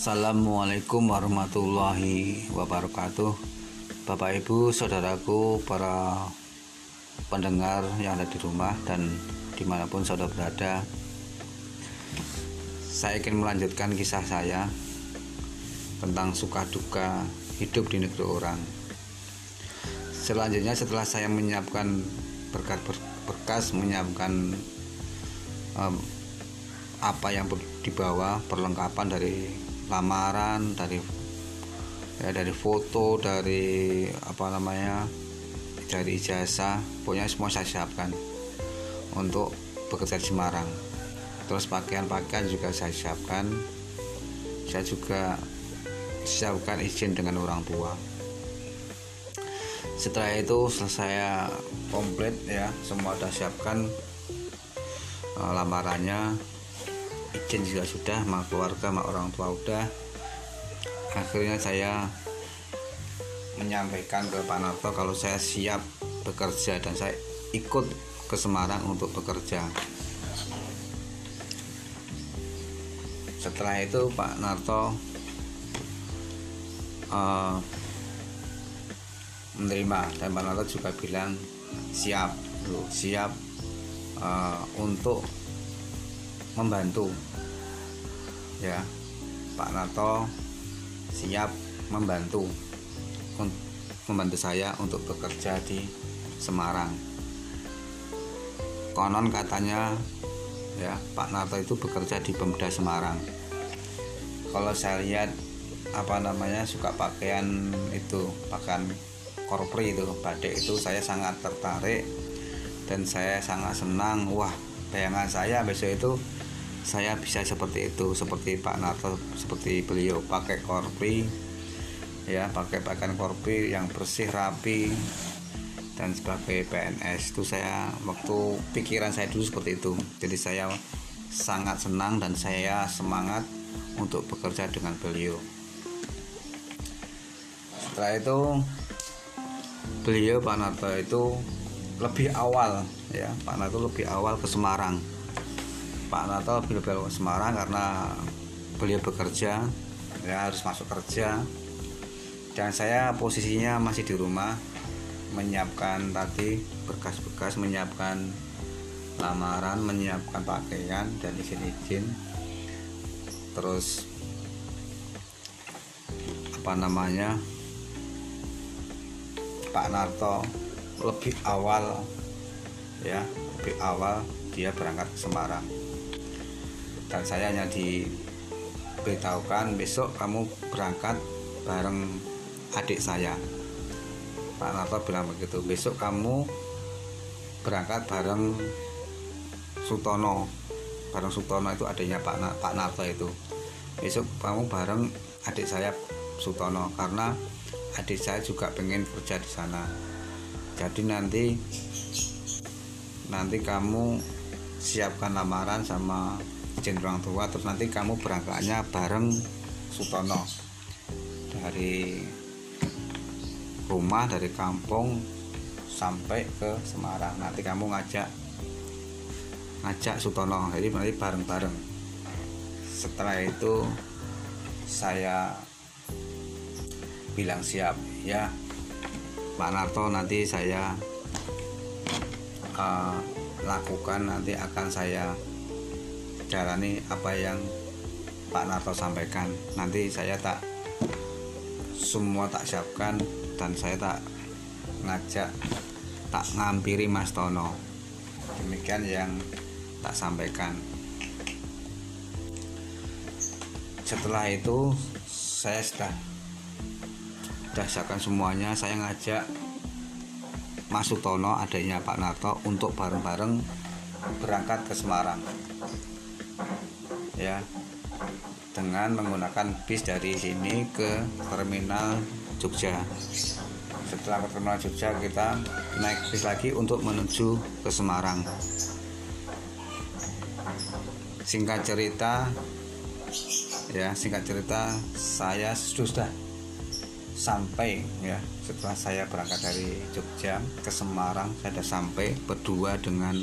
Assalamualaikum warahmatullahi wabarakatuh. Bapak Ibu, Saudaraku, para pendengar yang ada di rumah dan di mana pun saudara berada Saya ingin melanjutkan kisah saya tentang suka duka hidup di negeri orang. Selanjutnya setelah saya menyiapkan berkas-berkas menyiapkan um, apa yang dibawa perlengkapan dari lamaran dari ya dari foto dari apa namanya dari ijazah pokoknya semua saya siapkan untuk bekerja di Semarang. Terus pakaian-pakaian juga saya siapkan. Saya juga siapkan izin dengan orang tua. Setelah itu selesai komplit ya semua sudah siapkan uh, lamarannya izin juga sudah sama keluarga sama orang tua udah. Akhirnya saya menyampaikan ke Pak Narto kalau saya siap bekerja dan saya ikut ke Semarang untuk bekerja. Setelah itu Pak Narto uh, menerima. Dan Pak Narto juga bilang siap siap uh, untuk membantu. Ya Pak Nato siap membantu membantu saya untuk bekerja di Semarang. Konon katanya ya Pak Nato itu bekerja di Pemda Semarang. Kalau saya lihat apa namanya suka pakaian itu pakaian korpri itu batik itu saya sangat tertarik dan saya sangat senang. Wah bayangan saya besok itu saya bisa seperti itu seperti Pak Narto seperti beliau. Pakai korpi ya pakai pakaian korpi yang bersih rapi dan sebagai PNS itu saya waktu pikiran saya dulu seperti itu. Jadi saya sangat senang dan saya semangat untuk bekerja dengan beliau. Setelah itu beliau Pak Narto itu lebih awal ya. Pak Narto lebih awal ke Semarang Pak Nato ke Semarang karena beliau bekerja ya harus masuk kerja. Dan saya posisinya masih di rumah menyiapkan tadi berkas-berkas menyiapkan lamaran menyiapkan pakaian dan izin-izin terus apa namanya Pak Narto lebih awal ya lebih awal dia berangkat ke Semarang dan saya hanya diberitahukan besok kamu berangkat bareng adik saya. Pak Narto bilang begitu besok kamu berangkat bareng Sutono. Bareng Sutono itu adiknya Pak, Na, Pak Narto itu. Besok kamu bareng adik saya Sutono karena adik saya juga pengen kerja di sana. Jadi nanti nanti kamu siapkan lamaran sama izin orang tua terus nanti kamu berangkatnya bareng Sutono. Dari rumah dari kampung sampai ke Semarang. Nanti kamu ngajak ngajak Sutono. Jadi nanti bareng-bareng. Setelah itu saya bilang siap ya. Pak Narto nanti saya uh, lakukan nanti akan saya jalani apa yang Pak Narto sampaikan. Nanti saya tak semua tak siapkan dan saya tak ngajak tak ngampiri Mas Tono. Demikian yang tak sampaikan. Setelah itu saya sudah sudah siapkan semuanya. Saya ngajak Mas Sutono adanya Pak Narto untuk bareng-bareng berangkat ke Semarang ya. Dengan menggunakan bis dari sini ke terminal Jogja. Setelah ke terminal Jogja kita naik bis lagi untuk menuju ke Semarang. Singkat cerita ya singkat cerita saya sudah sampai ya. Setelah saya berangkat dari Jogja ke Semarang saya sudah sampai berdua dengan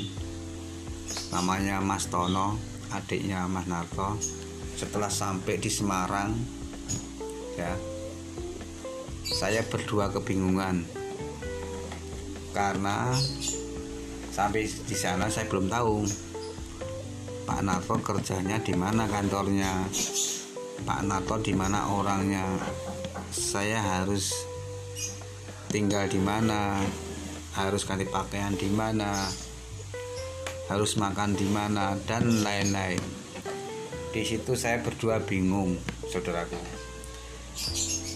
namanya Mas Tono adiknya Mas Narto setelah sampai di Semarang ya saya berdua kebingungan. Karena sampai di sana saya belum tahu Pak Narto kerjanya di mana kantornya Pak Narto di mana orangnya. Saya harus tinggal di mana harus ganti pakaian di mana harus makan di mana dan lain-lain. Di situ saya berdua bingung saudaraku.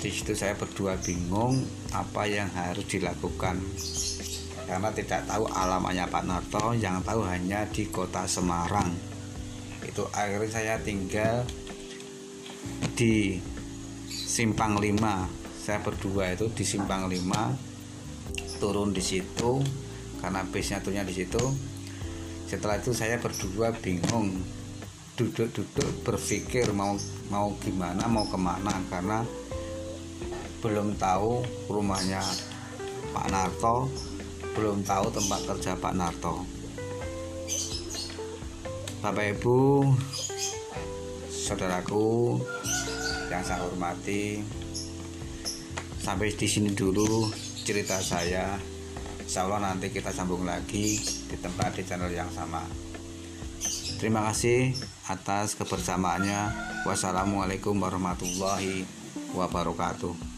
Di situ saya berdua bingung apa yang harus dilakukan. Karena tidak tahu alamannya Pak Narto yang tahu hanya di kota Semarang. Itu akhirnya saya tinggal di Simpang 5 saya berdua itu di Simpang 5 turun di situ karena base nya turunnya di situ setelah itu saya berdua bingung duduk-duduk berpikir mau mau gimana mau ke mana karena belum tahu rumahnya Pak Narto belum tahu tempat kerja Pak Narto. Bapak Ibu saudaraku yang saya hormati sampai di sini dulu cerita saya Insya Allah nanti kita sambung lagi di tempat di channel yang sama. Terima kasih atas kebersamaannya. Wassalamualaikum warahmatullahi wabarakatuh